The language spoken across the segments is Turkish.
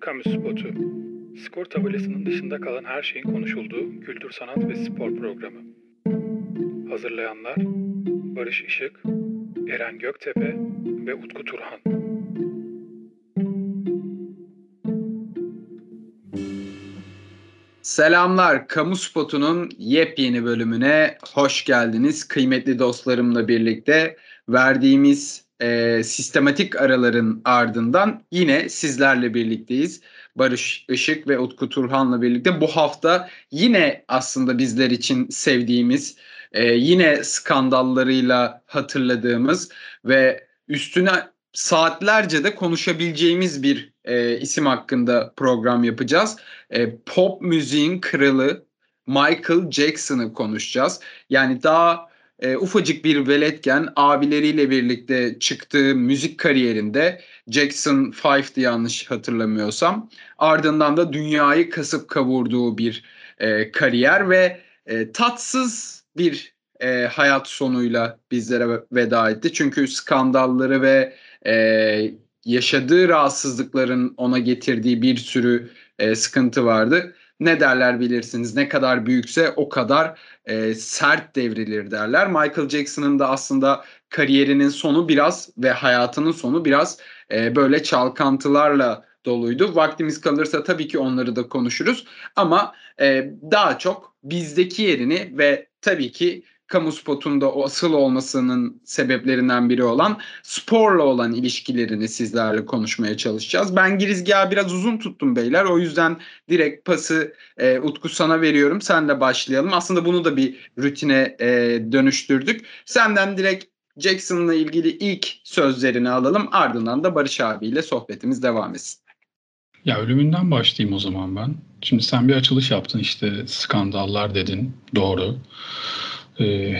Kamu Spotu. Skor tabelasının dışında kalan her şeyin konuşulduğu kültür, sanat ve spor programı. Hazırlayanlar Barış Işık, Eren Göktepe ve Utku Turhan. Selamlar, Kamu Spotu'nun yepyeni bölümüne hoş geldiniz. Kıymetli dostlarımla birlikte verdiğimiz e, sistematik araların ardından yine sizlerle birlikteyiz. Barış Işık ve Utku Turhan'la birlikte bu hafta yine aslında bizler için sevdiğimiz, e, yine skandallarıyla hatırladığımız ve üstüne saatlerce de konuşabileceğimiz bir e, isim hakkında program yapacağız. E, pop müziğin kralı Michael Jackson'ı konuşacağız. Yani daha e, ufacık bir veletken abileriyle birlikte çıktığı müzik kariyerinde Jackson 5'ti yanlış hatırlamıyorsam. Ardından da dünyayı kasıp kavurduğu bir e, kariyer ve e, tatsız bir e, hayat sonuyla bizlere veda etti. Çünkü skandalları ve e, yaşadığı rahatsızlıkların ona getirdiği bir sürü e, sıkıntı vardı. Ne derler bilirsiniz ne kadar büyükse o kadar e, sert devrilir derler. Michael Jackson'ın da aslında kariyerinin sonu biraz ve hayatının sonu biraz e, böyle çalkantılarla doluydu. Vaktimiz kalırsa tabii ki onları da konuşuruz ama e, daha çok bizdeki yerini ve tabii ki kamu spotunda o asıl olmasının sebeplerinden biri olan sporla olan ilişkilerini sizlerle konuşmaya çalışacağız. Ben girizgahı biraz uzun tuttum beyler. O yüzden direkt pası e, Utku sana veriyorum. Sen de başlayalım. Aslında bunu da bir rutine e, dönüştürdük. Senden direkt Jackson'la ilgili ilk sözlerini alalım. Ardından da Barış abiyle sohbetimiz devam etsin. Ya ölümünden başlayayım o zaman ben. Şimdi sen bir açılış yaptın işte skandallar dedin. Doğru. E,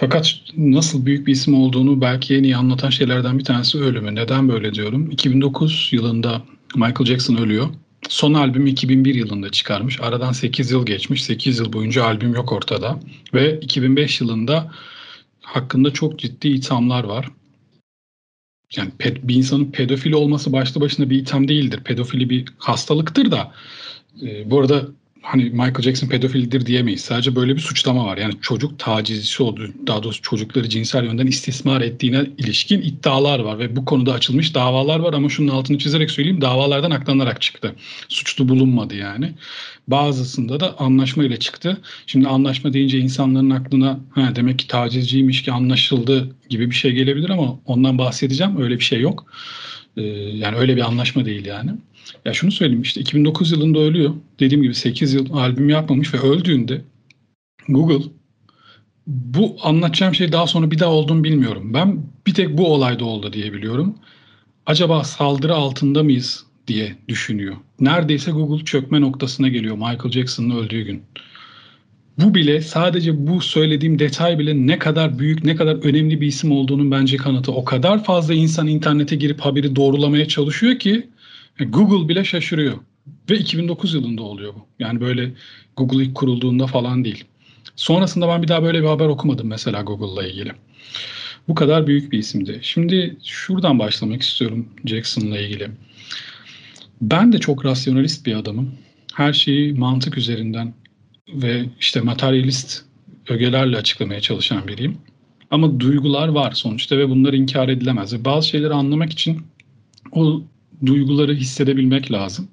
fakat nasıl büyük bir isim olduğunu belki en iyi anlatan şeylerden bir tanesi ölümü. Neden böyle diyorum? 2009 yılında Michael Jackson ölüyor. Son albümü 2001 yılında çıkarmış. Aradan 8 yıl geçmiş. 8 yıl boyunca albüm yok ortada. Ve 2005 yılında hakkında çok ciddi ithamlar var. Yani bir insanın pedofili olması başlı başına bir itham değildir. Pedofili bir hastalıktır da. E, bu arada hani Michael Jackson pedofildir diyemeyiz. Sadece böyle bir suçlama var. Yani çocuk tacizcisi olduğu, daha doğrusu çocukları cinsel yönden istismar ettiğine ilişkin iddialar var ve bu konuda açılmış davalar var ama şunun altını çizerek söyleyeyim davalardan aklanarak çıktı. Suçlu bulunmadı yani. Bazısında da anlaşma ile çıktı. Şimdi anlaşma deyince insanların aklına ha, demek ki tacizciymiş ki anlaşıldı gibi bir şey gelebilir ama ondan bahsedeceğim. Öyle bir şey yok. Ee, yani öyle bir anlaşma değil yani. Ya şunu söyleyeyim işte 2009 yılında ölüyor. Dediğim gibi 8 yıl albüm yapmamış ve öldüğünde Google bu anlatacağım şey daha sonra bir daha olduğunu bilmiyorum. Ben bir tek bu olayda oldu diye biliyorum. Acaba saldırı altında mıyız diye düşünüyor. Neredeyse Google çökme noktasına geliyor Michael Jackson'ın öldüğü gün. Bu bile sadece bu söylediğim detay bile ne kadar büyük, ne kadar önemli bir isim olduğunun bence kanıtı. O kadar fazla insan internete girip haberi doğrulamaya çalışıyor ki Google bile şaşırıyor. Ve 2009 yılında oluyor bu. Yani böyle Google ilk kurulduğunda falan değil. Sonrasında ben bir daha böyle bir haber okumadım mesela Google'la ilgili. Bu kadar büyük bir isimdi. Şimdi şuradan başlamak istiyorum Jackson'la ilgili. Ben de çok rasyonalist bir adamım. Her şeyi mantık üzerinden ve işte materyalist ögelerle açıklamaya çalışan biriyim. Ama duygular var sonuçta ve bunlar inkar edilemez. Ve bazı şeyleri anlamak için o duyguları hissedebilmek lazım.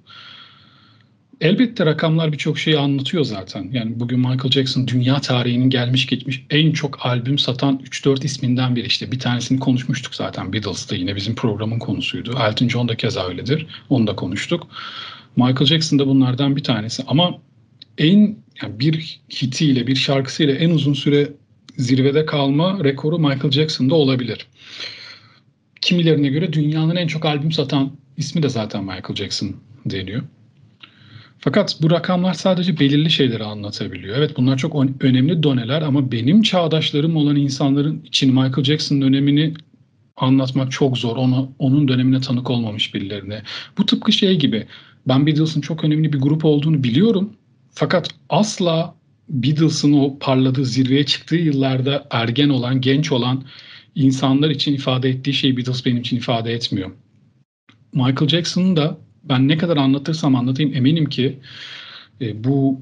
Elbette rakamlar birçok şeyi anlatıyor zaten. Yani bugün Michael Jackson dünya tarihinin gelmiş geçmiş en çok albüm satan 3-4 isminden biri. İşte bir tanesini konuşmuştuk zaten Beatles'ta yine bizim programın konusuydu. Elton John da keza öyledir. Onu da konuştuk. Michael Jackson da bunlardan bir tanesi. Ama en yani bir hitiyle, bir şarkısıyla en uzun süre zirvede kalma rekoru Michael Jackson'da olabilir. Kimilerine göre dünyanın en çok albüm satan ismi de zaten Michael Jackson deniyor. Fakat bu rakamlar sadece belirli şeyleri anlatabiliyor. Evet bunlar çok önemli doneler ama benim çağdaşlarım olan insanların için Michael Jackson'ın önemini anlatmak çok zor. Onu, onun dönemine tanık olmamış birilerine. Bu tıpkı şey gibi. Ben Beatles'ın çok önemli bir grup olduğunu biliyorum. Fakat asla Beatles'ın o parladığı zirveye çıktığı yıllarda ergen olan, genç olan insanlar için ifade ettiği şeyi Beatles benim için ifade etmiyor. Michael Jackson'ın da ben ne kadar anlatırsam anlatayım eminim ki e, bu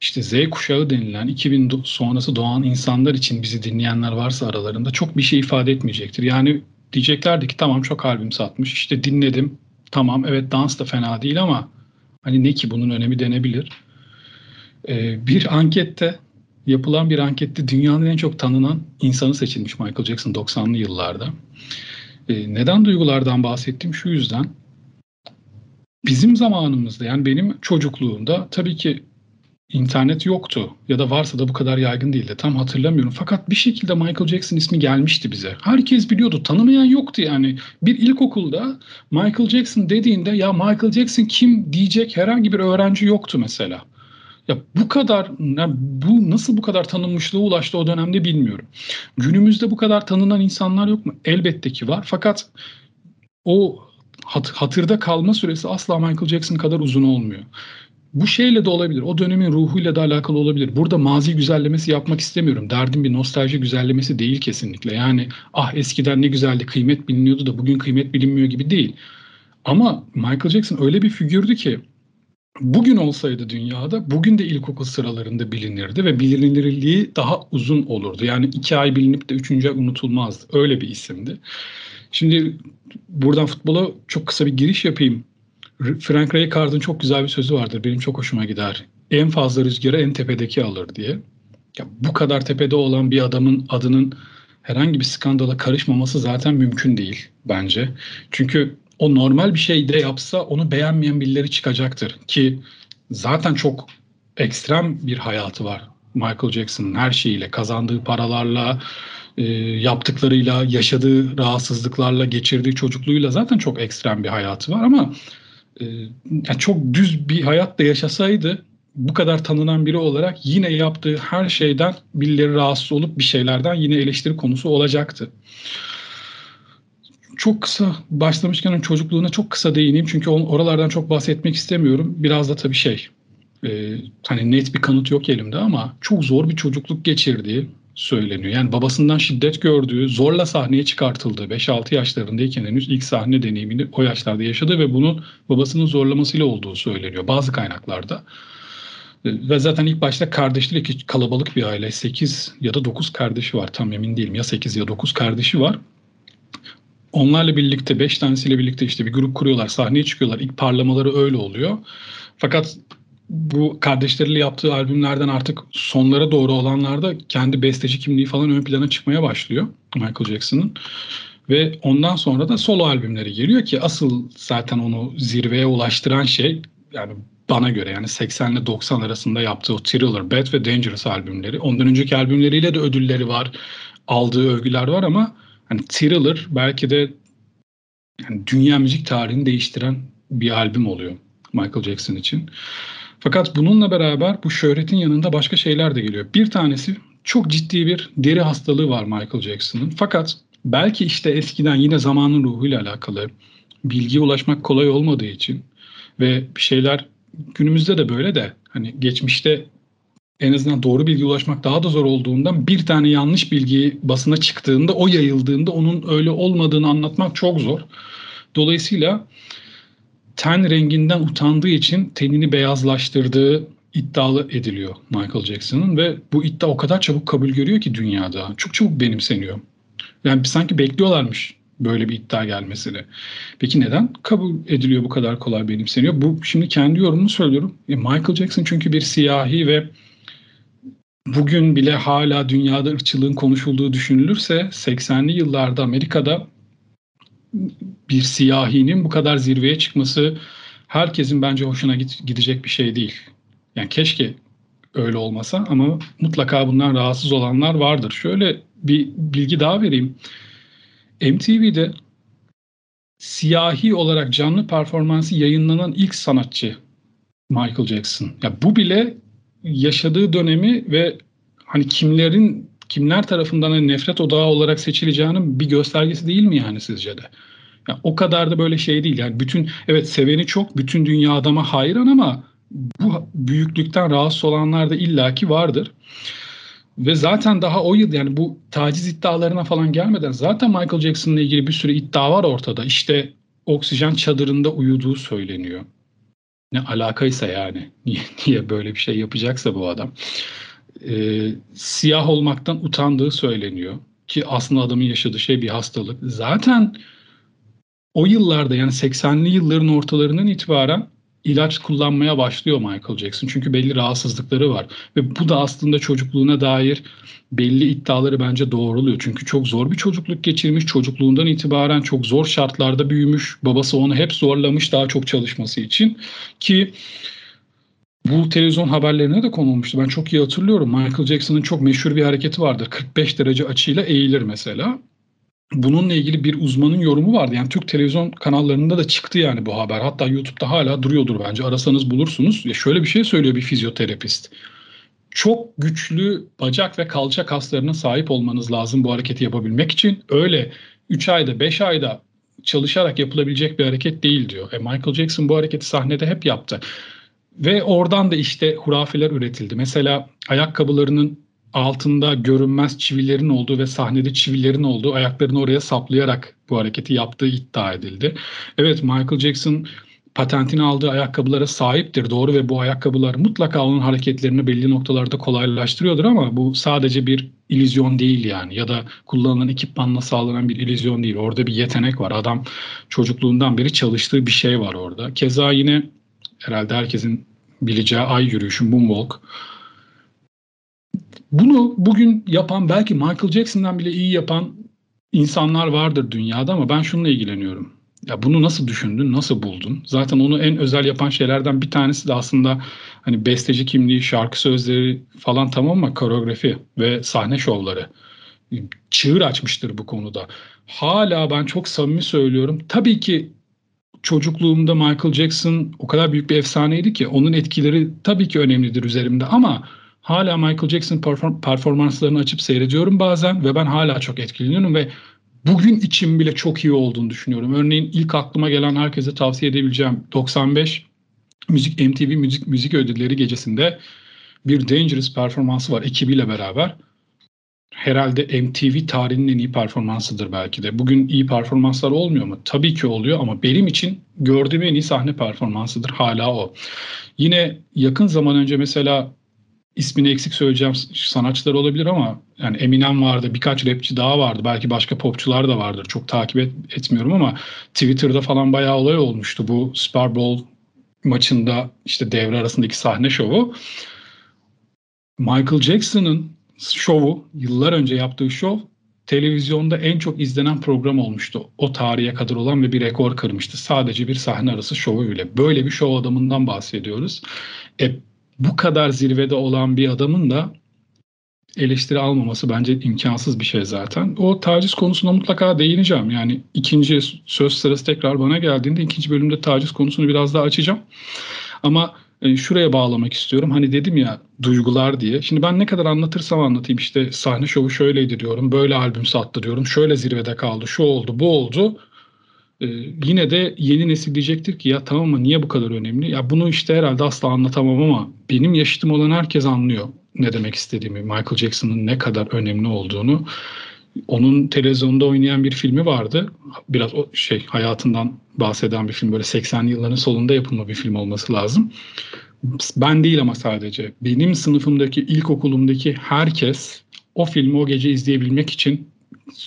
işte Z kuşağı denilen 2000 sonrası doğan insanlar için bizi dinleyenler varsa aralarında çok bir şey ifade etmeyecektir. Yani diyeceklerdi ki tamam çok albüm satmış işte dinledim tamam evet dans da fena değil ama hani ne ki bunun önemi denebilir. Ee, bir ankette yapılan bir ankette dünyanın en çok tanınan insanı seçilmiş Michael Jackson 90'lı yıllarda. Ee, neden duygulardan bahsettim? Şu yüzden bizim zamanımızda yani benim çocukluğumda tabii ki internet yoktu ya da varsa da bu kadar yaygın değildi. Tam hatırlamıyorum. Fakat bir şekilde Michael Jackson ismi gelmişti bize. Herkes biliyordu. Tanımayan yoktu yani. Bir ilkokulda Michael Jackson dediğinde ya Michael Jackson kim diyecek herhangi bir öğrenci yoktu mesela. Ya bu kadar ya bu nasıl bu kadar tanınmışlığa ulaştı o dönemde bilmiyorum. Günümüzde bu kadar tanınan insanlar yok mu? Elbette ki var. Fakat o hat, hatırda kalma süresi asla Michael Jackson kadar uzun olmuyor. Bu şeyle de olabilir. O dönemin ruhuyla da alakalı olabilir. Burada mazi güzellemesi yapmak istemiyorum. Derdim bir nostalji güzellemesi değil kesinlikle. Yani ah eskiden ne güzeldi kıymet biliniyordu da bugün kıymet bilinmiyor gibi değil. Ama Michael Jackson öyle bir figürdü ki bugün olsaydı dünyada bugün de ilkokul sıralarında bilinirdi ve bilinirliği daha uzun olurdu. Yani iki ay bilinip de üçüncü ay unutulmazdı. Öyle bir isimdi. Şimdi buradan futbola çok kısa bir giriş yapayım. Frank Rijkaard'ın çok güzel bir sözü vardır. Benim çok hoşuma gider. En fazla rüzgarı en tepedeki alır diye. Ya bu kadar tepede olan bir adamın adının herhangi bir skandala karışmaması zaten mümkün değil bence. Çünkü o normal bir şey de yapsa onu beğenmeyen birileri çıkacaktır. Ki zaten çok ekstrem bir hayatı var Michael Jackson'ın her şeyiyle, kazandığı paralarla, e, yaptıklarıyla, yaşadığı rahatsızlıklarla, geçirdiği çocukluğuyla zaten çok ekstrem bir hayatı var ama e, yani çok düz bir hayat da yaşasaydı bu kadar tanınan biri olarak yine yaptığı her şeyden birileri rahatsız olup bir şeylerden yine eleştiri konusu olacaktı. Çok kısa başlamışken çocukluğuna çok kısa değineyim çünkü oralardan çok bahsetmek istemiyorum. Biraz da tabii şey e, hani net bir kanıt yok elimde ama çok zor bir çocukluk geçirdiği söyleniyor. Yani babasından şiddet gördüğü, zorla sahneye çıkartıldığı 5-6 yaşlarındayken henüz ilk sahne deneyimini o yaşlarda yaşadı ve bunun babasının zorlamasıyla olduğu söyleniyor bazı kaynaklarda. Ve zaten ilk başta kardeşleri ki kalabalık bir aile. 8 ya da 9 kardeşi var tam emin değilim. Ya 8 ya 9 kardeşi var. Onlarla birlikte 5 tanesiyle birlikte işte bir grup kuruyorlar. Sahneye çıkıyorlar. İlk parlamaları öyle oluyor. Fakat bu kardeşleriyle yaptığı albümlerden artık sonlara doğru olanlarda kendi besteci kimliği falan ön plana çıkmaya başlıyor Michael Jackson'ın. Ve ondan sonra da solo albümleri geliyor ki asıl zaten onu zirveye ulaştıran şey yani bana göre yani 80 ile 90 arasında yaptığı o Thriller, Bad ve Dangerous albümleri. Ondan önceki albümleriyle de ödülleri var, aldığı övgüler var ama hani Thriller belki de yani dünya müzik tarihini değiştiren bir albüm oluyor Michael Jackson için. Fakat bununla beraber bu şöhretin yanında başka şeyler de geliyor. Bir tanesi çok ciddi bir deri hastalığı var Michael Jackson'ın. Fakat belki işte eskiden yine zamanın ruhuyla alakalı bilgiye ulaşmak kolay olmadığı için ve bir şeyler günümüzde de böyle de hani geçmişte en azından doğru bilgi ulaşmak daha da zor olduğundan bir tane yanlış bilgi basına çıktığında o yayıldığında onun öyle olmadığını anlatmak çok zor. Dolayısıyla ten renginden utandığı için tenini beyazlaştırdığı iddialı ediliyor Michael Jackson'ın ve bu iddia o kadar çabuk kabul görüyor ki dünyada. Çok çabuk benimseniyor. Yani sanki bekliyorlarmış böyle bir iddia gelmesini. Peki neden kabul ediliyor bu kadar kolay benimseniyor? Bu şimdi kendi yorumumu söylüyorum. E Michael Jackson çünkü bir siyahi ve bugün bile hala dünyada ırkçılığın konuşulduğu düşünülürse 80'li yıllarda Amerika'da bir siyahinin bu kadar zirveye çıkması herkesin bence hoşuna gidecek bir şey değil. Yani keşke öyle olmasa ama mutlaka bundan rahatsız olanlar vardır. Şöyle bir bilgi daha vereyim. MTV'de siyahi olarak canlı performansı yayınlanan ilk sanatçı Michael Jackson. Ya bu bile yaşadığı dönemi ve hani kimlerin kimler tarafından hani nefret odağı olarak seçileceğinin bir göstergesi değil mi yani sizce de? Yani o kadar da böyle şey değil. Yani bütün evet seveni çok, bütün dünya adama hayran ama bu büyüklükten rahatsız olanlar da illaki vardır. Ve zaten daha o yıl yani bu taciz iddialarına falan gelmeden zaten Michael Jackson'la ilgili bir sürü iddia var ortada. İşte oksijen çadırında uyuduğu söyleniyor. Ne alakaysa yani. Niye, böyle bir şey yapacaksa bu adam. Ee, siyah olmaktan utandığı söyleniyor. Ki aslında adamın yaşadığı şey bir hastalık. Zaten o yıllarda yani 80'li yılların ortalarından itibaren ilaç kullanmaya başlıyor Michael Jackson. Çünkü belli rahatsızlıkları var. Ve bu da aslında çocukluğuna dair belli iddiaları bence doğruluyor. Çünkü çok zor bir çocukluk geçirmiş. Çocukluğundan itibaren çok zor şartlarda büyümüş. Babası onu hep zorlamış daha çok çalışması için. Ki bu televizyon haberlerine de konulmuştu. Ben çok iyi hatırlıyorum. Michael Jackson'ın çok meşhur bir hareketi vardır. 45 derece açıyla eğilir mesela bununla ilgili bir uzmanın yorumu vardı. Yani Türk televizyon kanallarında da çıktı yani bu haber. Hatta YouTube'da hala duruyordur bence. Arasanız bulursunuz. Ya şöyle bir şey söylüyor bir fizyoterapist. Çok güçlü bacak ve kalça kaslarına sahip olmanız lazım bu hareketi yapabilmek için. Öyle 3 ayda 5 ayda çalışarak yapılabilecek bir hareket değil diyor. E Michael Jackson bu hareketi sahnede hep yaptı. Ve oradan da işte hurafeler üretildi. Mesela ayakkabılarının altında görünmez çivilerin olduğu ve sahnede çivilerin olduğu ayaklarını oraya saplayarak bu hareketi yaptığı iddia edildi. Evet Michael Jackson patentini aldığı ayakkabılara sahiptir doğru ve bu ayakkabılar mutlaka onun hareketlerini belli noktalarda kolaylaştırıyordur ama bu sadece bir illüzyon değil yani ya da kullanılan ekipmanla sağlanan bir illüzyon değil. Orada bir yetenek var. Adam çocukluğundan beri çalıştığı bir şey var orada. Keza yine herhalde herkesin bileceği ay yürüyüşü Moonwalk bunu bugün yapan belki Michael Jackson'dan bile iyi yapan insanlar vardır dünyada ama ben şununla ilgileniyorum. Ya bunu nasıl düşündün, nasıl buldun? Zaten onu en özel yapan şeylerden bir tanesi de aslında hani besteci kimliği, şarkı sözleri falan tamam ama koreografi ve sahne şovları. Çığır açmıştır bu konuda. Hala ben çok samimi söylüyorum. Tabii ki çocukluğumda Michael Jackson o kadar büyük bir efsaneydi ki onun etkileri tabii ki önemlidir üzerimde ama hala Michael Jackson performanslarını açıp seyrediyorum bazen ve ben hala çok etkileniyorum ve bugün için bile çok iyi olduğunu düşünüyorum. Örneğin ilk aklıma gelen herkese tavsiye edebileceğim 95 müzik MTV müzik müzik ödülleri gecesinde bir Dangerous performansı var ekibiyle beraber. Herhalde MTV tarihinin en iyi performansıdır belki de. Bugün iyi performanslar olmuyor mu? Tabii ki oluyor ama benim için gördüğüm en iyi sahne performansıdır hala o. Yine yakın zaman önce mesela ismini eksik söyleyeceğim sanatçılar olabilir ama yani Eminem vardı, birkaç rapçi daha vardı. Belki başka popçular da vardır. Çok takip et, etmiyorum ama Twitter'da falan bayağı olay olmuştu. Bu Super Bowl maçında işte devre arasındaki sahne şovu. Michael Jackson'ın şovu, yıllar önce yaptığı şov televizyonda en çok izlenen program olmuştu. O tarihe kadar olan ve bir rekor kırmıştı. Sadece bir sahne arası şovu bile. Böyle bir şov adamından bahsediyoruz. E, bu kadar zirvede olan bir adamın da eleştiri almaması bence imkansız bir şey zaten. O taciz konusuna mutlaka değineceğim. Yani ikinci söz sırası tekrar bana geldiğinde ikinci bölümde taciz konusunu biraz daha açacağım. Ama e, şuraya bağlamak istiyorum. Hani dedim ya duygular diye. Şimdi ben ne kadar anlatırsam anlatayım işte sahne şovu şöyleydi diyorum. Böyle albüm sattı diyorum. Şöyle zirvede kaldı. Şu oldu bu oldu. Ee, yine de yeni nesil diyecektir ki ya tamam ama niye bu kadar önemli? Ya bunu işte herhalde asla anlatamam ama benim yaşıtım olan herkes anlıyor ne demek istediğimi. Michael Jackson'ın ne kadar önemli olduğunu. Onun televizyonda oynayan bir filmi vardı. Biraz o şey hayatından bahseden bir film. Böyle 80'li yılların solunda yapılma bir film olması lazım. Ben değil ama sadece. Benim sınıfımdaki, ilkokulumdaki herkes o filmi o gece izleyebilmek için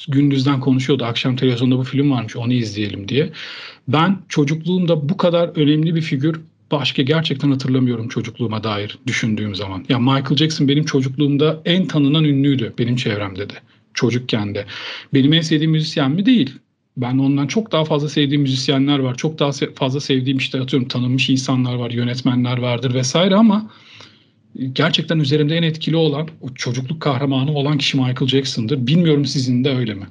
gündüzden konuşuyordu. Akşam televizyonda bu film varmış onu izleyelim diye. Ben çocukluğumda bu kadar önemli bir figür başka gerçekten hatırlamıyorum çocukluğuma dair düşündüğüm zaman. Ya Michael Jackson benim çocukluğumda en tanınan ünlüydü benim çevremde de. Çocukken de. Benim en sevdiğim müzisyen mi? Değil. Ben ondan çok daha fazla sevdiğim müzisyenler var. Çok daha fazla sevdiğim işte atıyorum tanınmış insanlar var, yönetmenler vardır vesaire ama gerçekten üzerimde en etkili olan o çocukluk kahramanı olan kişi Michael Jackson'dır. Bilmiyorum sizin de öyle mi?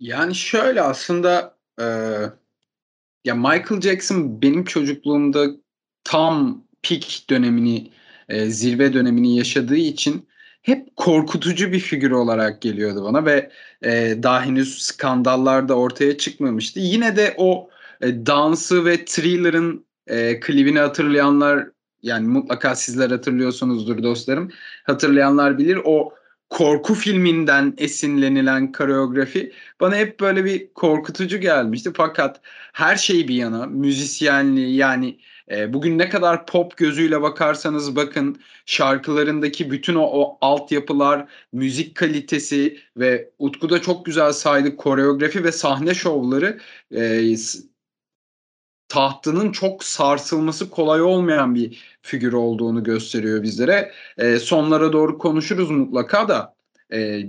Yani şöyle aslında e, ya Michael Jackson benim çocukluğumda tam peak dönemini e, zirve dönemini yaşadığı için hep korkutucu bir figür olarak geliyordu bana ve e, daha henüz skandallar da ortaya çıkmamıştı. Yine de o e, dansı ve Thriller'ın e, klibini hatırlayanlar yani mutlaka sizler hatırlıyorsunuzdur dostlarım. Hatırlayanlar bilir o korku filminden esinlenilen koreografi bana hep böyle bir korkutucu gelmişti. Fakat her şey bir yana müzisyenliği yani e, bugün ne kadar pop gözüyle bakarsanız bakın şarkılarındaki bütün o, o altyapılar, müzik kalitesi ve Utku'da çok güzel saydı koreografi ve sahne şovları e, tahtının çok sarsılması kolay olmayan bir figür olduğunu gösteriyor bizlere. E, sonlara doğru konuşuruz mutlaka da. E,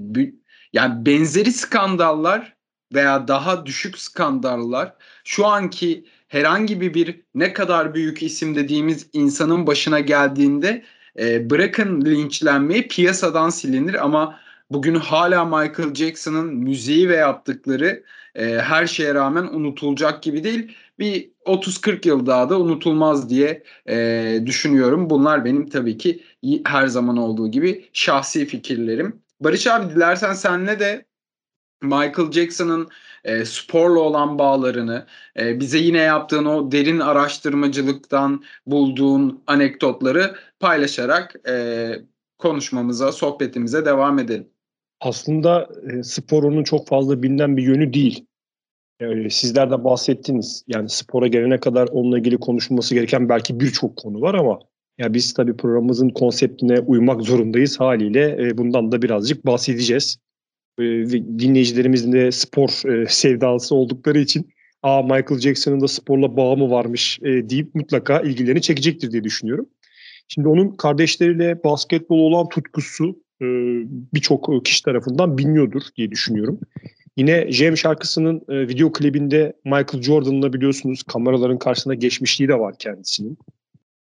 yani benzeri skandallar veya daha düşük skandallar şu anki herhangi bir ne kadar büyük isim dediğimiz insanın başına geldiğinde e, bırakın linçlenmeyi piyasadan silinir ama bugün hala Michael Jackson'ın müziği ve yaptıkları e, her şeye rağmen unutulacak gibi değil. Bir 30-40 yıl daha da unutulmaz diye e, düşünüyorum. Bunlar benim tabii ki her zaman olduğu gibi şahsi fikirlerim. Barış abi dilersen senle de Michael Jackson'ın e, sporla olan bağlarını, e, bize yine yaptığın o derin araştırmacılıktan bulduğun anekdotları paylaşarak e, konuşmamıza, sohbetimize devam edelim. Aslında e, spor onun çok fazla bilinen bir yönü değil. Yani sizler de bahsettiniz. Yani spora gelene kadar onunla ilgili konuşulması gereken belki birçok konu var ama ya biz tabii programımızın konseptine uymak zorundayız haliyle. E, bundan da birazcık bahsedeceğiz. E, dinleyicilerimizin de spor e, sevdalısı oldukları için Aa Michael Jackson'ın da sporla bağı mı varmış e, deyip mutlaka ilgilerini çekecektir diye düşünüyorum. Şimdi onun kardeşleriyle basketbol olan tutkusu e, birçok kişi tarafından biliniyordur diye düşünüyorum. Yine Jem şarkısının e, video klibinde Michael Jordan'la biliyorsunuz kameraların karşısında geçmişliği de var kendisinin.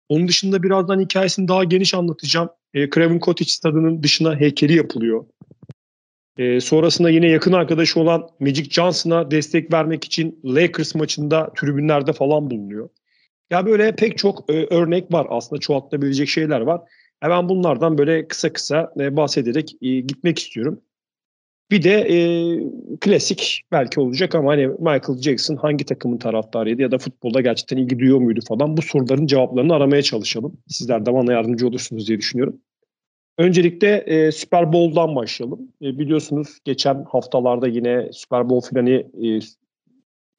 Onun dışında birazdan hikayesini daha geniş anlatacağım. E, Craven Cottage stadının dışına heykeli yapılıyor. E, sonrasında yine yakın arkadaşı olan Magic Johnson'a destek vermek için Lakers maçında tribünlerde falan bulunuyor. Ya böyle pek çok e, örnek var aslında çoğaltılabilecek şeyler var. Ben bunlardan böyle kısa kısa e, bahsederek e, gitmek istiyorum. Bir de e, klasik belki olacak ama hani Michael Jackson hangi takımın taraftarıydı ya da futbolda gerçekten ilgi duyuyor muydu falan bu soruların cevaplarını aramaya çalışalım. Sizler de bana yardımcı olursunuz diye düşünüyorum. Öncelikle e, Super Bowl'dan başlayalım. E, biliyorsunuz geçen haftalarda yine Super Bowl finali e,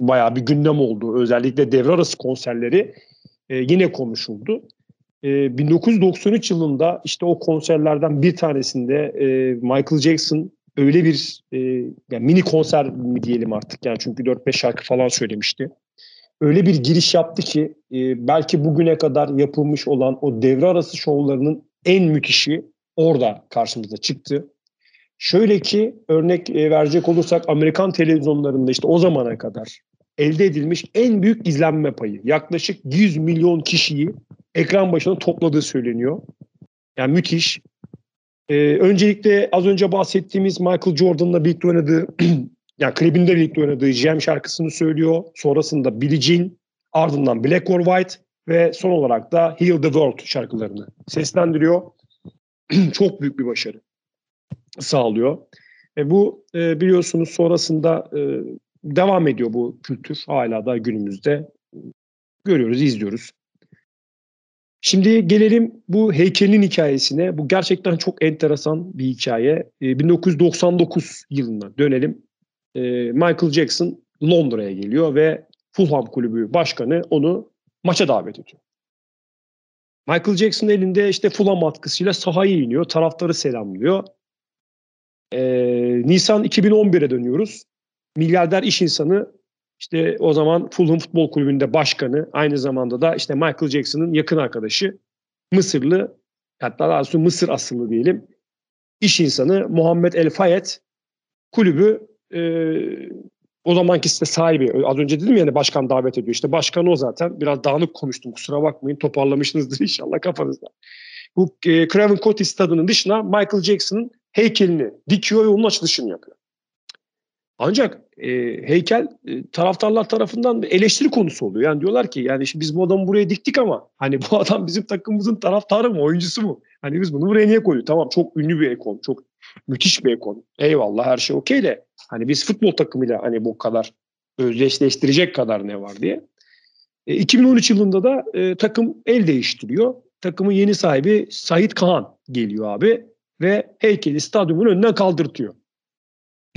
bayağı bir gündem oldu. Özellikle devre arası konserleri e, yine konuşuldu. E, 1993 yılında işte o konserlerden bir tanesinde e, Michael Jackson öyle bir e, yani mini konser mi diyelim artık yani çünkü 4-5 şarkı falan söylemişti. Öyle bir giriş yaptı ki e, belki bugüne kadar yapılmış olan o devre arası şovlarının en müthişi orada karşımıza çıktı. Şöyle ki örnek e, verecek olursak Amerikan televizyonlarında işte o zamana kadar elde edilmiş en büyük izlenme payı. Yaklaşık 100 milyon kişiyi ekran başına topladığı söyleniyor. Yani müthiş. Ee, öncelikle az önce bahsettiğimiz Michael Jordan'la birlikte oynadığı yani klibinde birlikte oynadığı Jam şarkısını söylüyor. Sonrasında Billie Jean, ardından Black or White ve son olarak da Heal the World şarkılarını seslendiriyor. Çok büyük bir başarı sağlıyor. E bu e, biliyorsunuz sonrasında e, devam ediyor bu kültür hala da günümüzde görüyoruz, izliyoruz. Şimdi gelelim bu heykelin hikayesine. Bu gerçekten çok enteresan bir hikaye. E, 1999 yılına dönelim. E, Michael Jackson Londra'ya geliyor ve Fulham Kulübü Başkanı onu maça davet ediyor. Michael Jackson elinde işte Fulham atkısıyla sahaya iniyor. Taraftarı selamlıyor. E, Nisan 2011'e dönüyoruz. Milyarder iş insanı işte o zaman Fulham Futbol Kulübü'nde başkanı, aynı zamanda da işte Michael Jackson'ın yakın arkadaşı, Mısırlı, hatta daha doğrusu Mısır asıllı diyelim, iş insanı Muhammed El Fayed kulübü e, o zamanki işte sahibi. Az önce dedim ya hani başkan davet ediyor. İşte başkan o zaten. Biraz dağınık konuştum kusura bakmayın. Toparlamışsınızdır inşallah kafanızda. Bu e, Craven Cottage stadının dışına Michael Jackson'ın heykelini dikiyor ve onun açılışını yapıyor. Ancak e, heykel e, taraftarlar tarafından eleştiri konusu oluyor. Yani diyorlar ki yani şimdi biz bu adamı buraya diktik ama hani bu adam bizim takımımızın taraftarı mı, oyuncusu mu? Hani biz bunu buraya niye koyduk? Tamam çok ünlü bir ekon, çok müthiş bir ekon. Eyvallah her şey okey de hani biz futbol takımıyla hani bu kadar özdeşleştirecek kadar ne var diye. E, 2013 yılında da e, takım el değiştiriyor. Takımın yeni sahibi Sait Kaan geliyor abi. ve heykeli stadyumun önünden kaldırtıyor.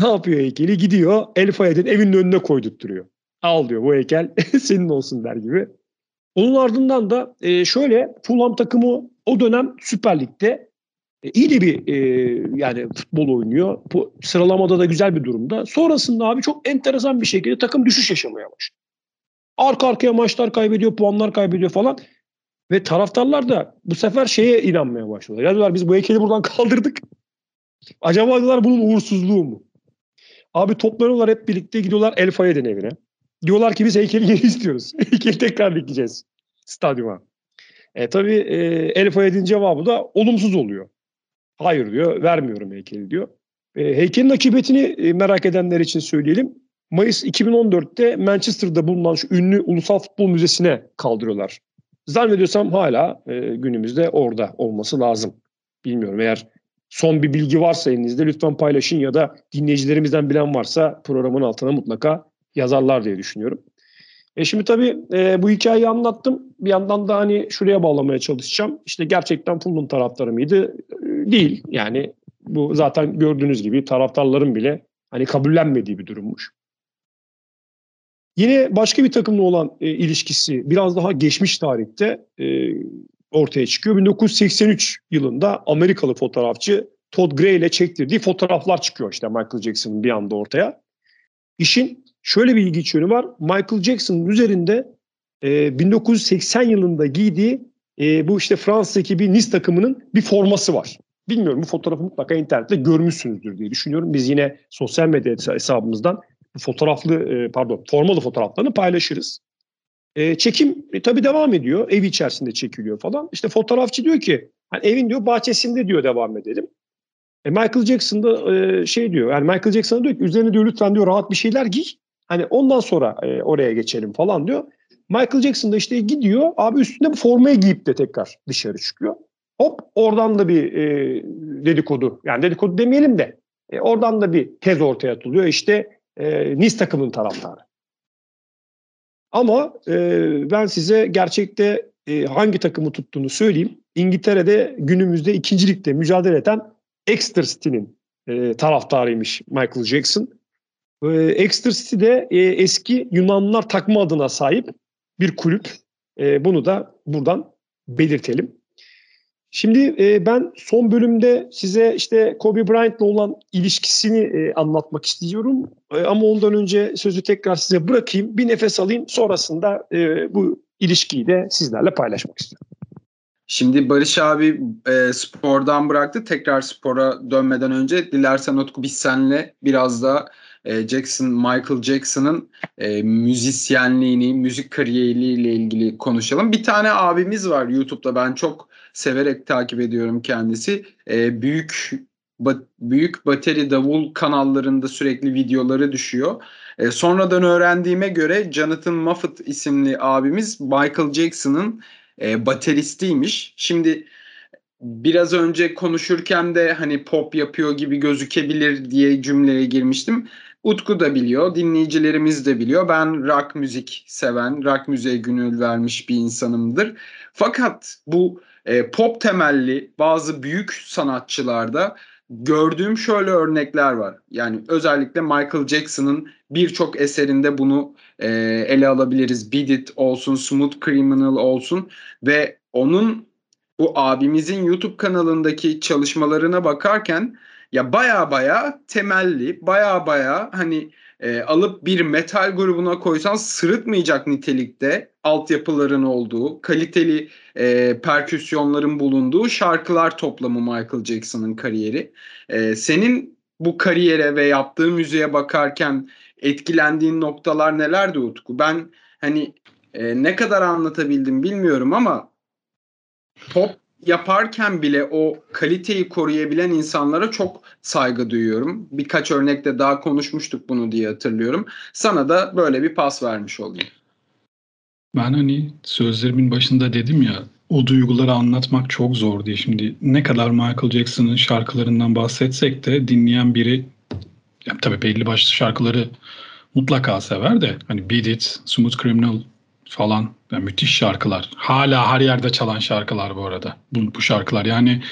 Ne yapıyor heykeli? Gidiyor El Fayed'in evinin önüne koydurtturuyor. Al diyor bu heykel senin olsun der gibi. Onun ardından da e, şöyle Fulham takımı o dönem Süper Lig'de e, iyi de bir e, yani futbol oynuyor. Bu sıralamada da güzel bir durumda. Sonrasında abi çok enteresan bir şekilde takım düşüş yaşamaya başlıyor. Arka arkaya maçlar kaybediyor, puanlar kaybediyor falan. Ve taraftarlar da bu sefer şeye inanmaya başlıyorlar. Ya diyorlar biz bu heykeli buradan kaldırdık. Acaba diyorlar bunun uğursuzluğu mu? Abi toplanıyorlar hep birlikte gidiyorlar El Fayed'in evine. Diyorlar ki biz heykeli geri istiyoruz. heykeli tekrar dikeceğiz stadyuma. E, tabii e, El Fayed'in cevabı da olumsuz oluyor. Hayır diyor, vermiyorum heykeli diyor. E, heykelin akıbetini e, merak edenler için söyleyelim. Mayıs 2014'te Manchester'da bulunan şu ünlü Ulusal Futbol Müzesi'ne kaldırıyorlar. Zannediyorsam hala e, günümüzde orada olması lazım. Bilmiyorum eğer son bir bilgi varsa elinizde lütfen paylaşın ya da dinleyicilerimizden bilen varsa programın altına mutlaka yazarlar diye düşünüyorum. E şimdi tabii e, bu hikayeyi anlattım. Bir yandan da hani şuraya bağlamaya çalışacağım. İşte gerçekten Fulham taraftarı mıydı? E, değil. Yani bu zaten gördüğünüz gibi taraftarların bile hani kabullenmediği bir durummuş. Yine başka bir takımla olan e, ilişkisi biraz daha geçmiş tarihte e, ortaya çıkıyor. 1983 yılında Amerikalı fotoğrafçı Todd Gray ile çektirdiği fotoğraflar çıkıyor işte Michael Jackson'ın bir anda ortaya. İşin şöyle bir ilginç yönü var. Michael Jackson'ın üzerinde e, 1980 yılında giydiği e, bu işte Fransız ekibi Nice takımının bir forması var. Bilmiyorum bu fotoğrafı mutlaka internette görmüşsünüzdür diye düşünüyorum. Biz yine sosyal medya hesabımızdan fotoğraflı e, pardon formalı fotoğraflarını paylaşırız. E, çekim e, tabii devam ediyor. Ev içerisinde çekiliyor falan. İşte fotoğrafçı diyor ki hani evin diyor bahçesinde diyor devam edelim. E, Michael Jackson da e, şey diyor. Yani Michael Jackson diyor ki üzerine diyor lütfen diyor rahat bir şeyler giy. Hani ondan sonra e, oraya geçelim falan diyor. Michael Jackson da işte gidiyor. Abi üstünde bu formayı giyip de tekrar dışarı çıkıyor. Hop oradan da bir e, dedikodu. Yani dedikodu demeyelim de e, oradan da bir tez ortaya atılıyor. İşte e, Nice takımının taraftarı. Ama e, ben size gerçekte e, hangi takımı tuttuğunu söyleyeyim. İngiltere'de günümüzde ikincilikte mücadele eden Exeter City'nin e, taraftarıymış Michael Jackson. E, Exeter City'de e, eski Yunanlılar takma adına sahip bir kulüp. E, bunu da buradan belirtelim. Şimdi e, ben son bölümde size işte Kobe Bryant'la olan ilişkisini e, anlatmak istiyorum. E, ama ondan önce sözü tekrar size bırakayım. Bir nefes alayım. Sonrasında e, bu ilişkiyi de sizlerle paylaşmak istiyorum. Şimdi Barış abi e, spordan bıraktı. Tekrar spora dönmeden önce dilersen Utku biz seninle biraz da e, Jackson, Michael Jackson'ın e, müzisyenliğini, müzik kariyeriyle ilgili konuşalım. Bir tane abimiz var YouTube'da ben çok severek takip ediyorum kendisi. E, büyük ba, büyük bateri davul kanallarında sürekli videoları düşüyor. E, sonradan öğrendiğime göre Jonathan Moffat isimli abimiz Michael Jackson'ın e, bateristiymiş. Şimdi biraz önce konuşurken de hani pop yapıyor gibi gözükebilir diye cümleye girmiştim. Utku da biliyor, dinleyicilerimiz de biliyor. Ben rock müzik seven, rock müziğe gönül vermiş bir insanımdır. Fakat bu e, pop temelli bazı büyük sanatçılarda gördüğüm şöyle örnekler var. Yani özellikle Michael Jackson'ın birçok eserinde bunu e, ele alabiliriz. Beat It olsun, Smooth Criminal olsun ve onun bu abimizin YouTube kanalındaki çalışmalarına bakarken ya baya baya temelli, baya baya hani e, alıp bir metal grubuna koysan sırıtmayacak nitelikte altyapıların olduğu, kaliteli e, perküsyonların bulunduğu şarkılar toplamı Michael Jackson'ın kariyeri. E, senin bu kariyere ve yaptığı müziğe bakarken etkilendiğin noktalar nelerdi Utku? Ben hani e, ne kadar anlatabildim bilmiyorum ama pop yaparken bile o kaliteyi koruyabilen insanlara çok saygı duyuyorum. Birkaç örnekte daha konuşmuştuk bunu diye hatırlıyorum. Sana da böyle bir pas vermiş olayım. Ben hani sözlerimin başında dedim ya o duyguları anlatmak çok zor diye. Şimdi ne kadar Michael Jackson'ın şarkılarından bahsetsek de dinleyen biri yani tabii belli başlı şarkıları mutlaka sever de hani Beat It, Smooth Criminal falan yani müthiş şarkılar. Hala her yerde çalan şarkılar bu arada. Bu, bu şarkılar yani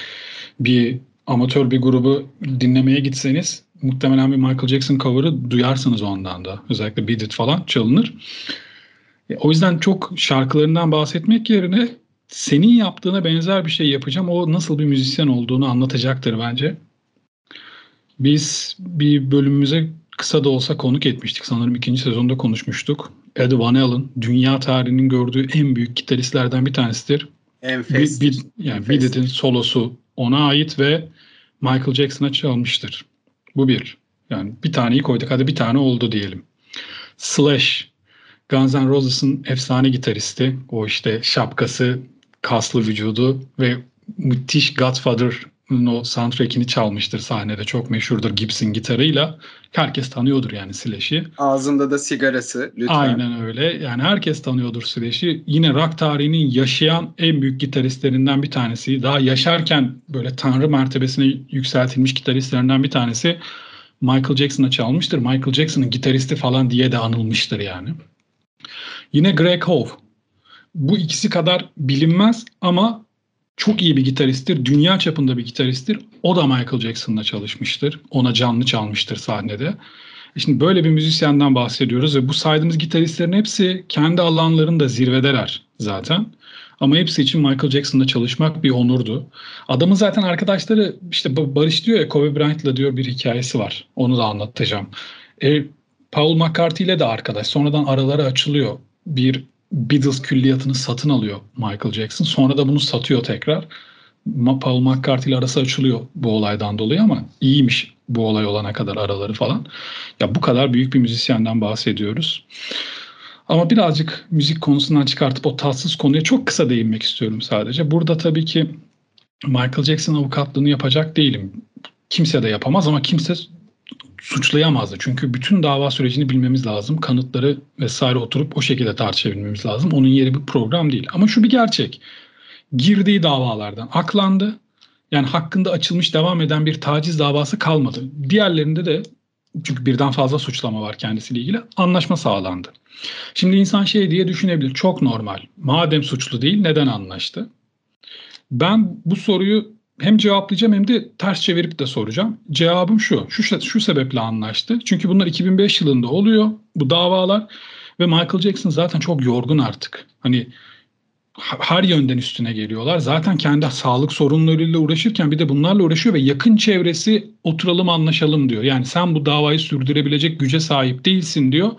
bir amatör bir grubu dinlemeye gitseniz muhtemelen bir Michael Jackson cover'ı duyarsınız ondan da. Özellikle Beat It falan çalınır. E, o yüzden çok şarkılarından bahsetmek yerine senin yaptığına benzer bir şey yapacağım. O nasıl bir müzisyen olduğunu anlatacaktır bence. Biz bir bölümümüze kısa da olsa konuk etmiştik. Sanırım ikinci sezonda konuşmuştuk. Eddie Van Halen dünya tarihinin gördüğü en büyük gitaristlerden bir tanesidir. Enfes. Bir, bir, yani It'in solosu ona ait ve Michael Jackson'a çalmıştır. Bu bir. Yani bir taneyi koyduk. Hadi bir tane oldu diyelim. Slash. Guns N' Roses'ın efsane gitaristi. O işte şapkası, kaslı vücudu ve müthiş Godfather'ın o soundtrack'ini çalmıştır sahnede. Çok meşhurdur Gibson gitarıyla. Herkes tanıyordur yani Slash'i. Ağzında da sigarası lütfen. Aynen öyle. Yani herkes tanıyordur Slash'i. Yine rock tarihinin yaşayan en büyük gitaristlerinden bir tanesi. Daha yaşarken böyle tanrı mertebesine yükseltilmiş gitaristlerinden bir tanesi. Michael Jackson'a çalmıştır. Michael Jackson'ın gitaristi falan diye de anılmıştır yani. Yine Greg Howe. Bu ikisi kadar bilinmez ama çok iyi bir gitaristtir. Dünya çapında bir gitaristtir. O da Michael Jackson'la çalışmıştır. Ona canlı çalmıştır sahnede. E şimdi böyle bir müzisyenden bahsediyoruz ve bu saydığımız gitaristlerin hepsi kendi alanlarında zirvedeler zaten. Ama hepsi için Michael Jackson'la çalışmak bir onurdu. Adamın zaten arkadaşları işte Barış diyor ya Kobe Bryant'la diyor bir hikayesi var. Onu da anlatacağım. E, Paul McCarthy ile de arkadaş. Sonradan araları açılıyor. Bir Beatles külliyatını satın alıyor Michael Jackson. Sonra da bunu satıyor tekrar. Paul McCarthy ile arası açılıyor bu olaydan dolayı ama iyiymiş bu olay olana kadar araları falan. Ya bu kadar büyük bir müzisyenden bahsediyoruz. Ama birazcık müzik konusundan çıkartıp o tatsız konuya çok kısa değinmek istiyorum sadece. Burada tabii ki Michael Jackson avukatlığını yapacak değilim. Kimse de yapamaz ama kimse suçlayamazdı. Çünkü bütün dava sürecini bilmemiz lazım. Kanıtları vesaire oturup o şekilde tartışabilmemiz lazım. Onun yeri bir program değil. Ama şu bir gerçek. Girdiği davalardan aklandı. Yani hakkında açılmış devam eden bir taciz davası kalmadı. Diğerlerinde de çünkü birden fazla suçlama var kendisiyle ilgili anlaşma sağlandı. Şimdi insan şey diye düşünebilir. Çok normal. Madem suçlu değil neden anlaştı? Ben bu soruyu hem cevaplayacağım hem de ters çevirip de soracağım. Cevabım şu. Şu, şu sebeple anlaştı. Çünkü bunlar 2005 yılında oluyor bu davalar ve Michael Jackson zaten çok yorgun artık. Hani her yönden üstüne geliyorlar. Zaten kendi sağlık sorunlarıyla uğraşırken bir de bunlarla uğraşıyor ve yakın çevresi oturalım anlaşalım diyor. Yani sen bu davayı sürdürebilecek güce sahip değilsin diyor.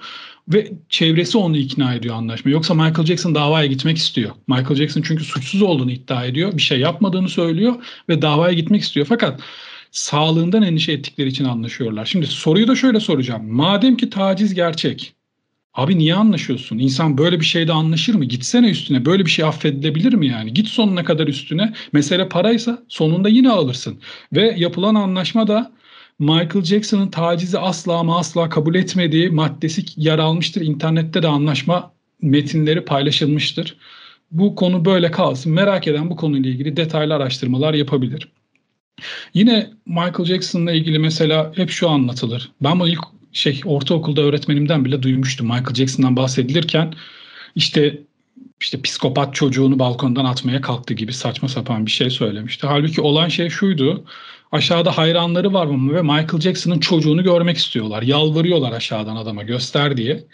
Ve çevresi onu ikna ediyor anlaşma. Yoksa Michael Jackson davaya gitmek istiyor. Michael Jackson çünkü suçsuz olduğunu iddia ediyor. Bir şey yapmadığını söylüyor ve davaya gitmek istiyor. Fakat sağlığından endişe ettikleri için anlaşıyorlar. Şimdi soruyu da şöyle soracağım. Madem ki taciz gerçek, Abi niye anlaşıyorsun? İnsan böyle bir şeyde anlaşır mı? Gitsene üstüne. Böyle bir şey affedilebilir mi yani? Git sonuna kadar üstüne. Mesele paraysa sonunda yine alırsın. Ve yapılan anlaşma da Michael Jackson'ın tacizi asla ama asla kabul etmediği maddesi yer almıştır. İnternette de anlaşma metinleri paylaşılmıştır. Bu konu böyle kalsın. Merak eden bu konuyla ilgili detaylı araştırmalar yapabilir. Yine Michael Jackson'la ilgili mesela hep şu anlatılır. Ben bu ilk şey ortaokulda öğretmenimden bile duymuştum. Michael Jackson'dan bahsedilirken işte işte psikopat çocuğunu balkondan atmaya kalktı gibi saçma sapan bir şey söylemişti. Halbuki olan şey şuydu. Aşağıda hayranları var mı ve Michael Jackson'ın çocuğunu görmek istiyorlar. Yalvarıyorlar aşağıdan adama göster diye.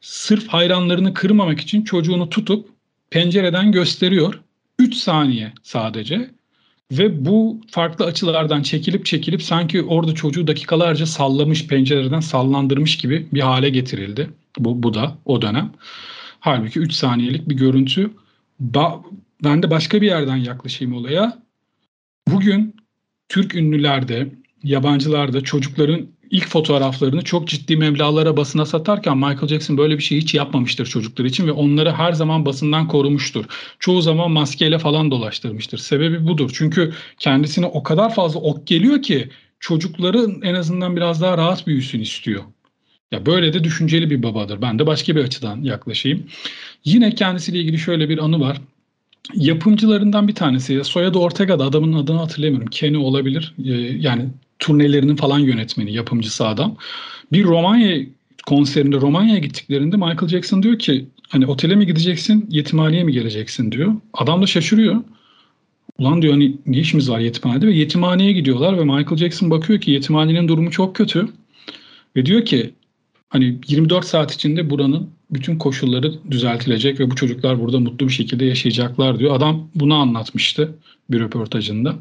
Sırf hayranlarını kırmamak için çocuğunu tutup pencereden gösteriyor. 3 saniye sadece. Ve bu farklı açılardan çekilip çekilip sanki orada çocuğu dakikalarca sallamış pencereden sallandırmış gibi bir hale getirildi. Bu, bu da o dönem. Halbuki 3 saniyelik bir görüntü. Ba ben de başka bir yerden yaklaşayım olaya. Bugün Türk ünlülerde, yabancılarda çocukların ilk fotoğraflarını çok ciddi meblalara basına satarken Michael Jackson böyle bir şey hiç yapmamıştır çocuklar için ve onları her zaman basından korumuştur. Çoğu zaman maskeyle falan dolaştırmıştır. Sebebi budur. Çünkü kendisine o kadar fazla ok geliyor ki çocukların en azından biraz daha rahat büyüsün istiyor. Ya böyle de düşünceli bir babadır. Ben de başka bir açıdan yaklaşayım. Yine kendisiyle ilgili şöyle bir anı var. Yapımcılarından bir tanesi. Soyadı Ortega'da adamın adını hatırlamıyorum. Kenny olabilir. Ee, yani turnelerinin falan yönetmeni, yapımcısı adam. Bir Romanya konserinde Romanya'ya gittiklerinde Michael Jackson diyor ki hani otele mi gideceksin, yetimhaneye mi geleceksin diyor. Adam da şaşırıyor. ulan diyor hani ne işimiz var yetimhanede ve yetimhaneye gidiyorlar ve Michael Jackson bakıyor ki yetimhanenin durumu çok kötü ve diyor ki hani 24 saat içinde buranın bütün koşulları düzeltilecek ve bu çocuklar burada mutlu bir şekilde yaşayacaklar diyor. Adam bunu anlatmıştı bir röportajında.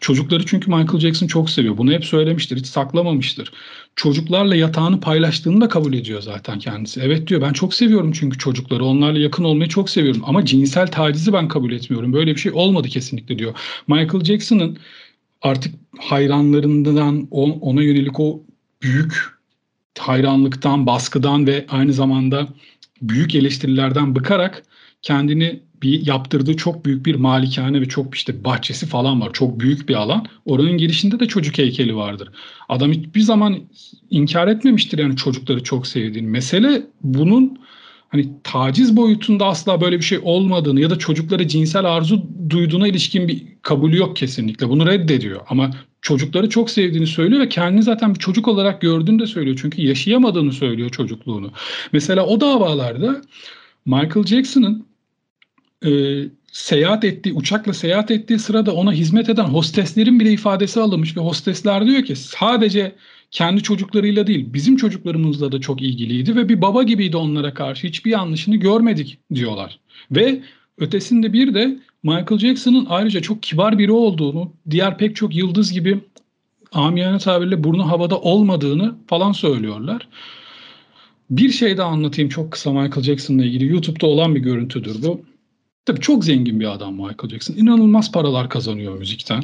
Çocukları çünkü Michael Jackson çok seviyor. Bunu hep söylemiştir, hiç saklamamıştır. Çocuklarla yatağını paylaştığını da kabul ediyor zaten kendisi. Evet diyor ben çok seviyorum çünkü çocukları. Onlarla yakın olmayı çok seviyorum ama cinsel tacizi ben kabul etmiyorum. Böyle bir şey olmadı kesinlikle diyor. Michael Jackson'ın artık hayranlarından ona yönelik o büyük hayranlıktan, baskıdan ve aynı zamanda büyük eleştirilerden bıkarak kendini bir yaptırdığı çok büyük bir malikane ve çok işte bahçesi falan var. Çok büyük bir alan. Oranın girişinde de çocuk heykeli vardır. Adam hiçbir zaman inkar etmemiştir yani çocukları çok sevdiğini. Mesele bunun hani taciz boyutunda asla böyle bir şey olmadığını ya da çocukları cinsel arzu duyduğuna ilişkin bir kabulü yok kesinlikle. Bunu reddediyor ama çocukları çok sevdiğini söylüyor ve kendini zaten bir çocuk olarak gördüğünü de söylüyor. Çünkü yaşayamadığını söylüyor çocukluğunu. Mesela o davalarda Michael Jackson'ın e, seyahat ettiği, uçakla seyahat ettiği sırada ona hizmet eden hosteslerin bile ifadesi alınmış ve hostesler diyor ki sadece kendi çocuklarıyla değil bizim çocuklarımızla da çok ilgiliydi ve bir baba gibiydi onlara karşı hiçbir yanlışını görmedik diyorlar. Ve ötesinde bir de Michael Jackson'ın ayrıca çok kibar biri olduğunu, diğer pek çok yıldız gibi amiyane tabirle burnu havada olmadığını falan söylüyorlar. Bir şey daha anlatayım çok kısa Michael Jackson'la ilgili. YouTube'da olan bir görüntüdür bu. Tabii çok zengin bir adam Michael Jackson. İnanılmaz paralar kazanıyor müzikten.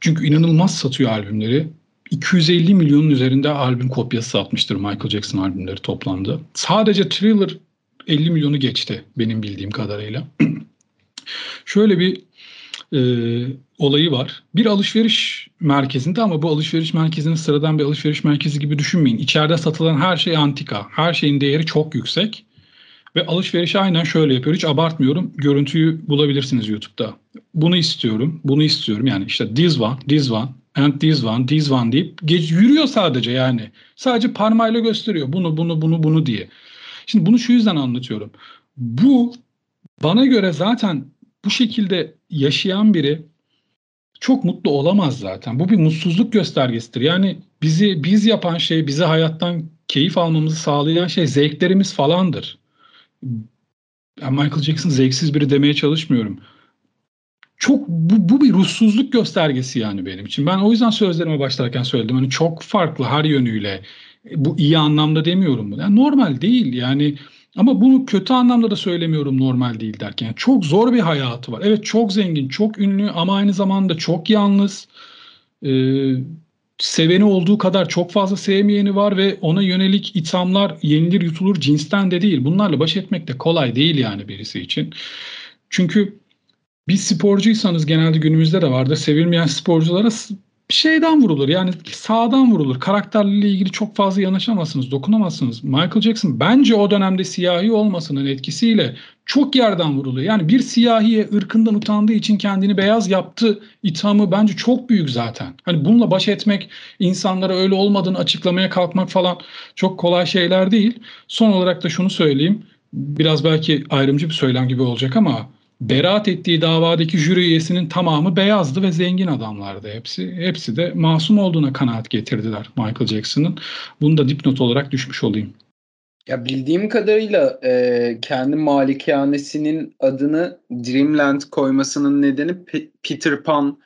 Çünkü inanılmaz satıyor albümleri. 250 milyonun üzerinde albüm kopyası satmıştır Michael Jackson albümleri toplamda. Sadece Thriller 50 milyonu geçti benim bildiğim kadarıyla. Şöyle bir e, olayı var. Bir alışveriş merkezinde ama bu alışveriş merkezinin sıradan bir alışveriş merkezi gibi düşünmeyin. İçeride satılan her şey antika. Her şeyin değeri çok yüksek. Ve alışverişi aynen şöyle yapıyor. Hiç abartmıyorum. Görüntüyü bulabilirsiniz YouTube'da. Bunu istiyorum, bunu istiyorum. Yani işte this one, this one, and this one, this one deyip geç, yürüyor sadece yani. Sadece parmağıyla gösteriyor. Bunu, bunu, bunu, bunu diye. Şimdi bunu şu yüzden anlatıyorum. Bu bana göre zaten bu şekilde yaşayan biri çok mutlu olamaz zaten. Bu bir mutsuzluk göstergesidir. Yani bizi biz yapan şey, bize hayattan keyif almamızı sağlayan şey zevklerimiz falandır. Ben Michael Jackson zevksiz biri demeye çalışmıyorum. Çok bu, bu bir ruhsuzluk göstergesi yani benim için. Ben o yüzden sözlerime başlarken söyledim. Hani çok farklı her yönüyle. Bu iyi anlamda demiyorum bunu. Yani normal değil yani ama bunu kötü anlamda da söylemiyorum normal değil derken. Çok zor bir hayatı var. Evet çok zengin, çok ünlü ama aynı zamanda çok yalnız. Ee, seveni olduğu kadar çok fazla sevmeyeni var ve ona yönelik ithamlar yenilir yutulur cinsten de değil. Bunlarla baş etmek de kolay değil yani birisi için. Çünkü bir sporcuysanız genelde günümüzde de vardır. Sevilmeyen sporculara şeyden vurulur. Yani sağdan vurulur. Karakterle ilgili çok fazla yanaşamazsınız, dokunamazsınız. Michael Jackson bence o dönemde siyahi olmasının etkisiyle çok yerden vuruluyor. Yani bir siyahiye ırkından utandığı için kendini beyaz yaptı ithamı bence çok büyük zaten. Hani bununla baş etmek, insanlara öyle olmadığını açıklamaya kalkmak falan çok kolay şeyler değil. Son olarak da şunu söyleyeyim. Biraz belki ayrımcı bir söylem gibi olacak ama beraat ettiği davadaki jüri üyesinin tamamı beyazdı ve zengin adamlardı hepsi. Hepsi de masum olduğuna kanaat getirdiler Michael Jackson'ın. Bunu da dipnot olarak düşmüş olayım. Ya bildiğim kadarıyla e, kendi malikanesinin adını Dreamland koymasının nedeni P- Peter Pan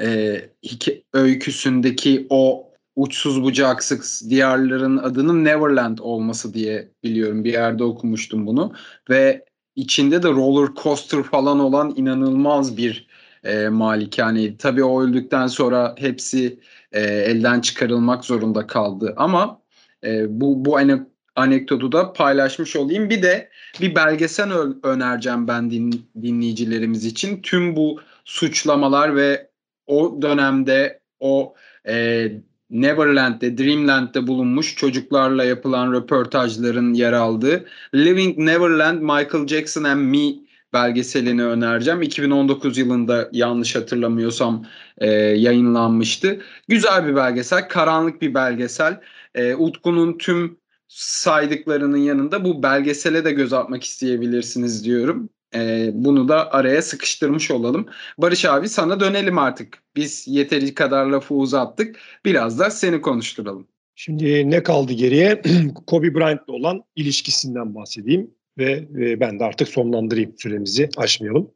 e, hike- öyküsündeki o uçsuz bucaksız diyarların adının Neverland olması diye biliyorum. Bir yerde okumuştum bunu ve içinde de roller coaster falan olan inanılmaz bir e, malikaneydi. Tabii o öldükten sonra hepsi e, elden çıkarılmak zorunda kaldı ama e, bu bu anek anekdotu da paylaşmış olayım. Bir de bir belgesel önereceğim ben din, dinleyicilerimiz için. Tüm bu suçlamalar ve o dönemde o e, Neverland'de, Dreamland'de bulunmuş çocuklarla yapılan röportajların yer aldığı Living Neverland Michael Jackson and Me belgeselini önereceğim. 2019 yılında yanlış hatırlamıyorsam e, yayınlanmıştı. Güzel bir belgesel, karanlık bir belgesel. E, Utku'nun tüm saydıklarının yanında bu belgesele de göz atmak isteyebilirsiniz diyorum. E, bunu da araya sıkıştırmış olalım. Barış abi sana dönelim artık. Biz yeteri kadar lafı uzattık. Biraz da seni konuşturalım. Şimdi ne kaldı geriye? Kobe Bryant'la olan ilişkisinden bahsedeyim ve e, ben de artık sonlandırayım süremizi aşmayalım.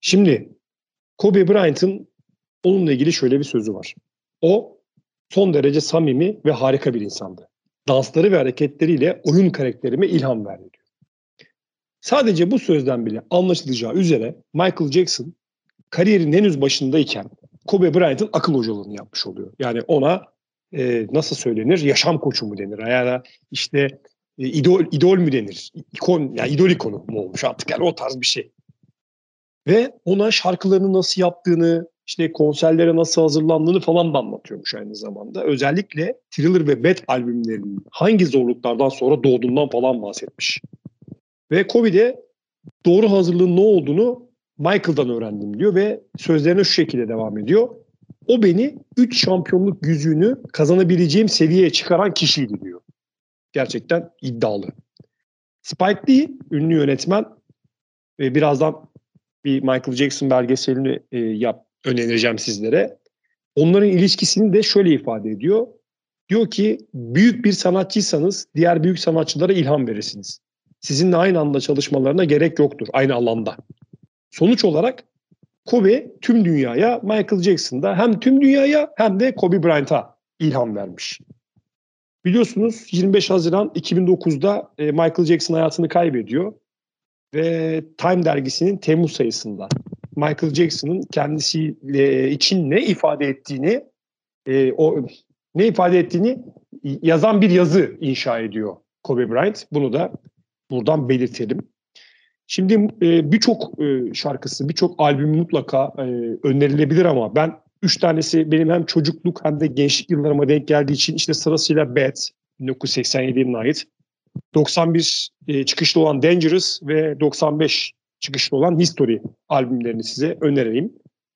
Şimdi Kobe Bryant'ın onunla ilgili şöyle bir sözü var. O son derece samimi ve harika bir insandı. Dansları ve hareketleriyle oyun karakterime ilham verdi. Sadece bu sözden bile anlaşılacağı üzere Michael Jackson kariyerin henüz başındayken Kobe Bryant'ın akıl hocalığını yapmış oluyor. Yani ona e, nasıl söylenir? Yaşam koçu mu denir? Yani işte e, idol idol mü denir? İkon yani idol ikonu mu olmuş artık yani o tarz bir şey. Ve ona şarkılarını nasıl yaptığını, işte konserlere nasıl hazırlandığını falan da anlatıyormuş aynı zamanda. Özellikle Thriller ve Bad albümlerinin hangi zorluklardan sonra doğduğundan falan bahsetmiş. Ve Kobe'de doğru hazırlığın ne olduğunu Michael'dan öğrendim diyor ve sözlerine şu şekilde devam ediyor. O beni 3 şampiyonluk yüzüğünü kazanabileceğim seviyeye çıkaran kişiydi diyor. Gerçekten iddialı. Spike Lee, ünlü yönetmen ve birazdan bir Michael Jackson belgeselini e, yap, önereceğim sizlere. Onların ilişkisini de şöyle ifade ediyor. Diyor ki büyük bir sanatçıysanız diğer büyük sanatçılara ilham verirsiniz. Sizinle aynı anda çalışmalarına gerek yoktur aynı alanda. Sonuç olarak Kobe tüm dünyaya Michael Jackson'da hem tüm dünyaya hem de Kobe Bryant'a ilham vermiş. Biliyorsunuz 25 Haziran 2009'da e, Michael Jackson hayatını kaybediyor ve Time dergisinin Temmuz sayısında Michael Jackson'ın kendisiyle için ne ifade ettiğini e, o ne ifade ettiğini yazan bir yazı inşa ediyor Kobe Bryant. Bunu da buradan belirtelim. Şimdi e, birçok e, şarkısı, birçok albüm mutlaka e, önerilebilir ama ben üç tanesi benim hem çocukluk hem de gençlik yıllarıma denk geldiği için işte sırasıyla Bad, 1987 yılına ait, 91 e, çıkışlı olan Dangerous ve 95 çıkışlı olan History albümlerini size önereyim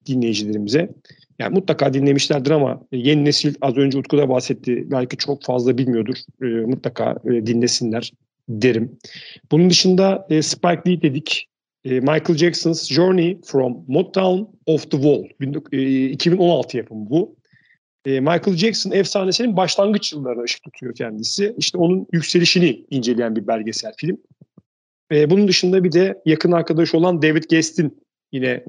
dinleyicilerimize. Yani mutlaka dinlemişlerdir ama yeni nesil az önce Utku da bahsetti. Belki çok fazla bilmiyordur. E, mutlaka e, dinlesinler derim. Bunun dışında e, Spike Lee dedik. E, Michael Jackson's Journey from Motown of the Wall. 2016 e, yapımı bu. E, Michael Jackson efsanesinin başlangıç yıllarına ışık tutuyor kendisi. İşte onun yükselişini inceleyen bir belgesel film. E, bunun dışında bir de yakın arkadaş olan David Guest'in yine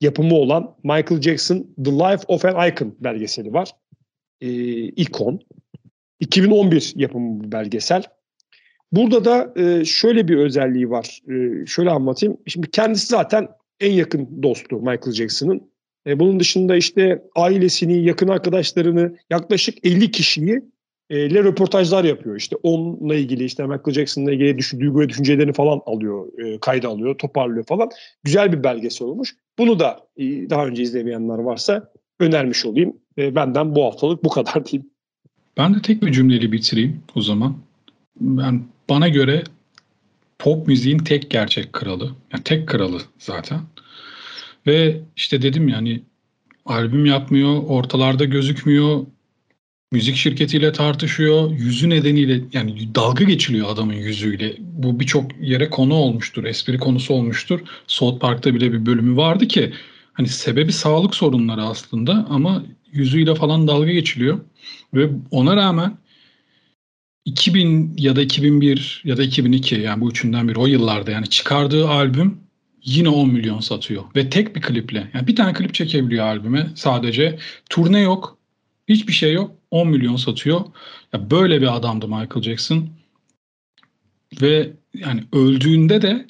yapımı olan Michael Jackson The Life of an Icon belgeseli var. E, ikon. 2011 yapımı bir belgesel. Burada da e, şöyle bir özelliği var. E, şöyle anlatayım. Şimdi kendisi zaten en yakın dostu Michael Jackson'ın. E, bunun dışında işte ailesini, yakın arkadaşlarını, yaklaşık 50 kişiyi e, ile röportajlar yapıyor. İşte onunla ilgili işte Michael Jackson'la ilgili düşün, duygu ve düşüncelerini falan alıyor, e, kayda alıyor, toparlıyor falan. Güzel bir belgesel olmuş. Bunu da e, daha önce izlemeyenler varsa önermiş olayım. E, benden bu haftalık bu kadar diyeyim. Ben de tek bir cümleyle bitireyim o zaman. Ben bana göre pop müziğin tek gerçek kralı. Yani tek kralı zaten. Ve işte dedim yani albüm yapmıyor, ortalarda gözükmüyor, müzik şirketiyle tartışıyor, yüzü nedeniyle yani dalga geçiliyor adamın yüzüyle. Bu birçok yere konu olmuştur, espri konusu olmuştur. South Park'ta bile bir bölümü vardı ki hani sebebi sağlık sorunları aslında ama yüzüyle falan dalga geçiliyor. Ve ona rağmen 2000 ya da 2001 ya da 2002 yani bu üçünden biri o yıllarda yani çıkardığı albüm yine 10 milyon satıyor. Ve tek bir kliple. Yani bir tane klip çekebiliyor albüme sadece. Turne yok. Hiçbir şey yok. 10 milyon satıyor. Ya böyle bir adamdı Michael Jackson. Ve yani öldüğünde de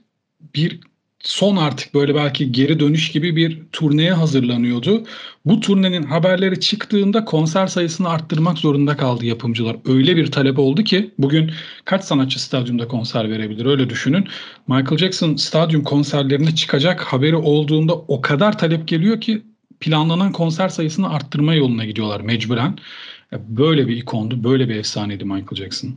bir son artık böyle belki geri dönüş gibi bir turneye hazırlanıyordu. Bu turnenin haberleri çıktığında konser sayısını arttırmak zorunda kaldı yapımcılar. Öyle bir talep oldu ki bugün kaç sanatçı stadyumda konser verebilir öyle düşünün. Michael Jackson stadyum konserlerine çıkacak haberi olduğunda o kadar talep geliyor ki planlanan konser sayısını arttırma yoluna gidiyorlar mecburen. Böyle bir ikondu, böyle bir efsaneydi Michael Jackson.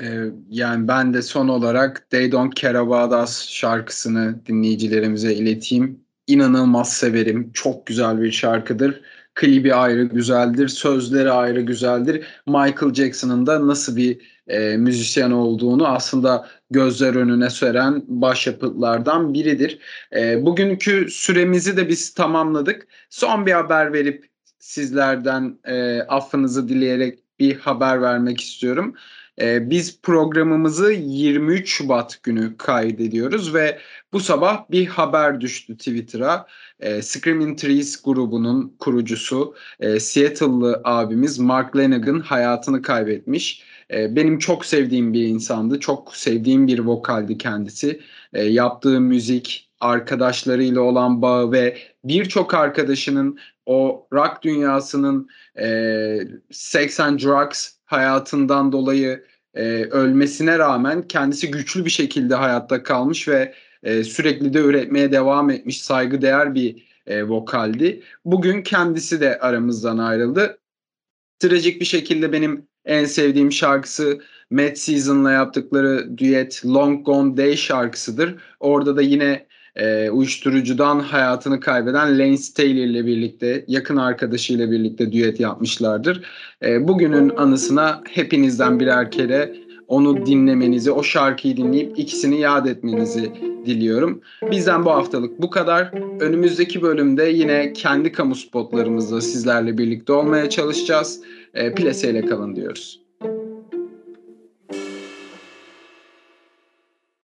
Ee, yani ben de son olarak They Don't Care About Us şarkısını dinleyicilerimize ileteyim. İnanılmaz severim. Çok güzel bir şarkıdır. klibi ayrı güzeldir, sözleri ayrı güzeldir. Michael Jackson'ın da nasıl bir e, müzisyen olduğunu aslında gözler önüne seren başyapıtlardan biridir. E, bugünkü süremizi de biz tamamladık. Son bir haber verip sizlerden e, affınızı dileyerek bir haber vermek istiyorum. E, biz programımızı 23 Şubat günü kaydediyoruz ve bu sabah bir haber düştü Twitter'a. E, Screaming Trees grubunun kurucusu e, Seattle'lı abimiz Mark Lanegan hayatını kaybetmiş. E, benim çok sevdiğim bir insandı. Çok sevdiğim bir vokaldi kendisi. E, yaptığı müzik, arkadaşlarıyla olan bağı ve birçok arkadaşının o rock dünyasının e, sex and drugs hayatından dolayı e, ölmesine rağmen kendisi güçlü bir şekilde hayatta kalmış ve e, sürekli de üretmeye devam etmiş saygıdeğer bir e, vokaldi. Bugün kendisi de aramızdan ayrıldı. Trajik bir şekilde benim en sevdiğim şarkısı Mad Season'la yaptıkları düet Long Gone Day şarkısıdır. Orada da yine e, uyuşturucudan hayatını kaybeden Lane Staley ile birlikte yakın arkadaşıyla birlikte düet yapmışlardır. E, bugünün anısına hepinizden birer kere onu dinlemenizi, o şarkıyı dinleyip ikisini yad etmenizi diliyorum. Bizden bu haftalık bu kadar. Önümüzdeki bölümde yine kendi kamu spotlarımızla sizlerle birlikte olmaya çalışacağız. E, Plese ile kalın diyoruz.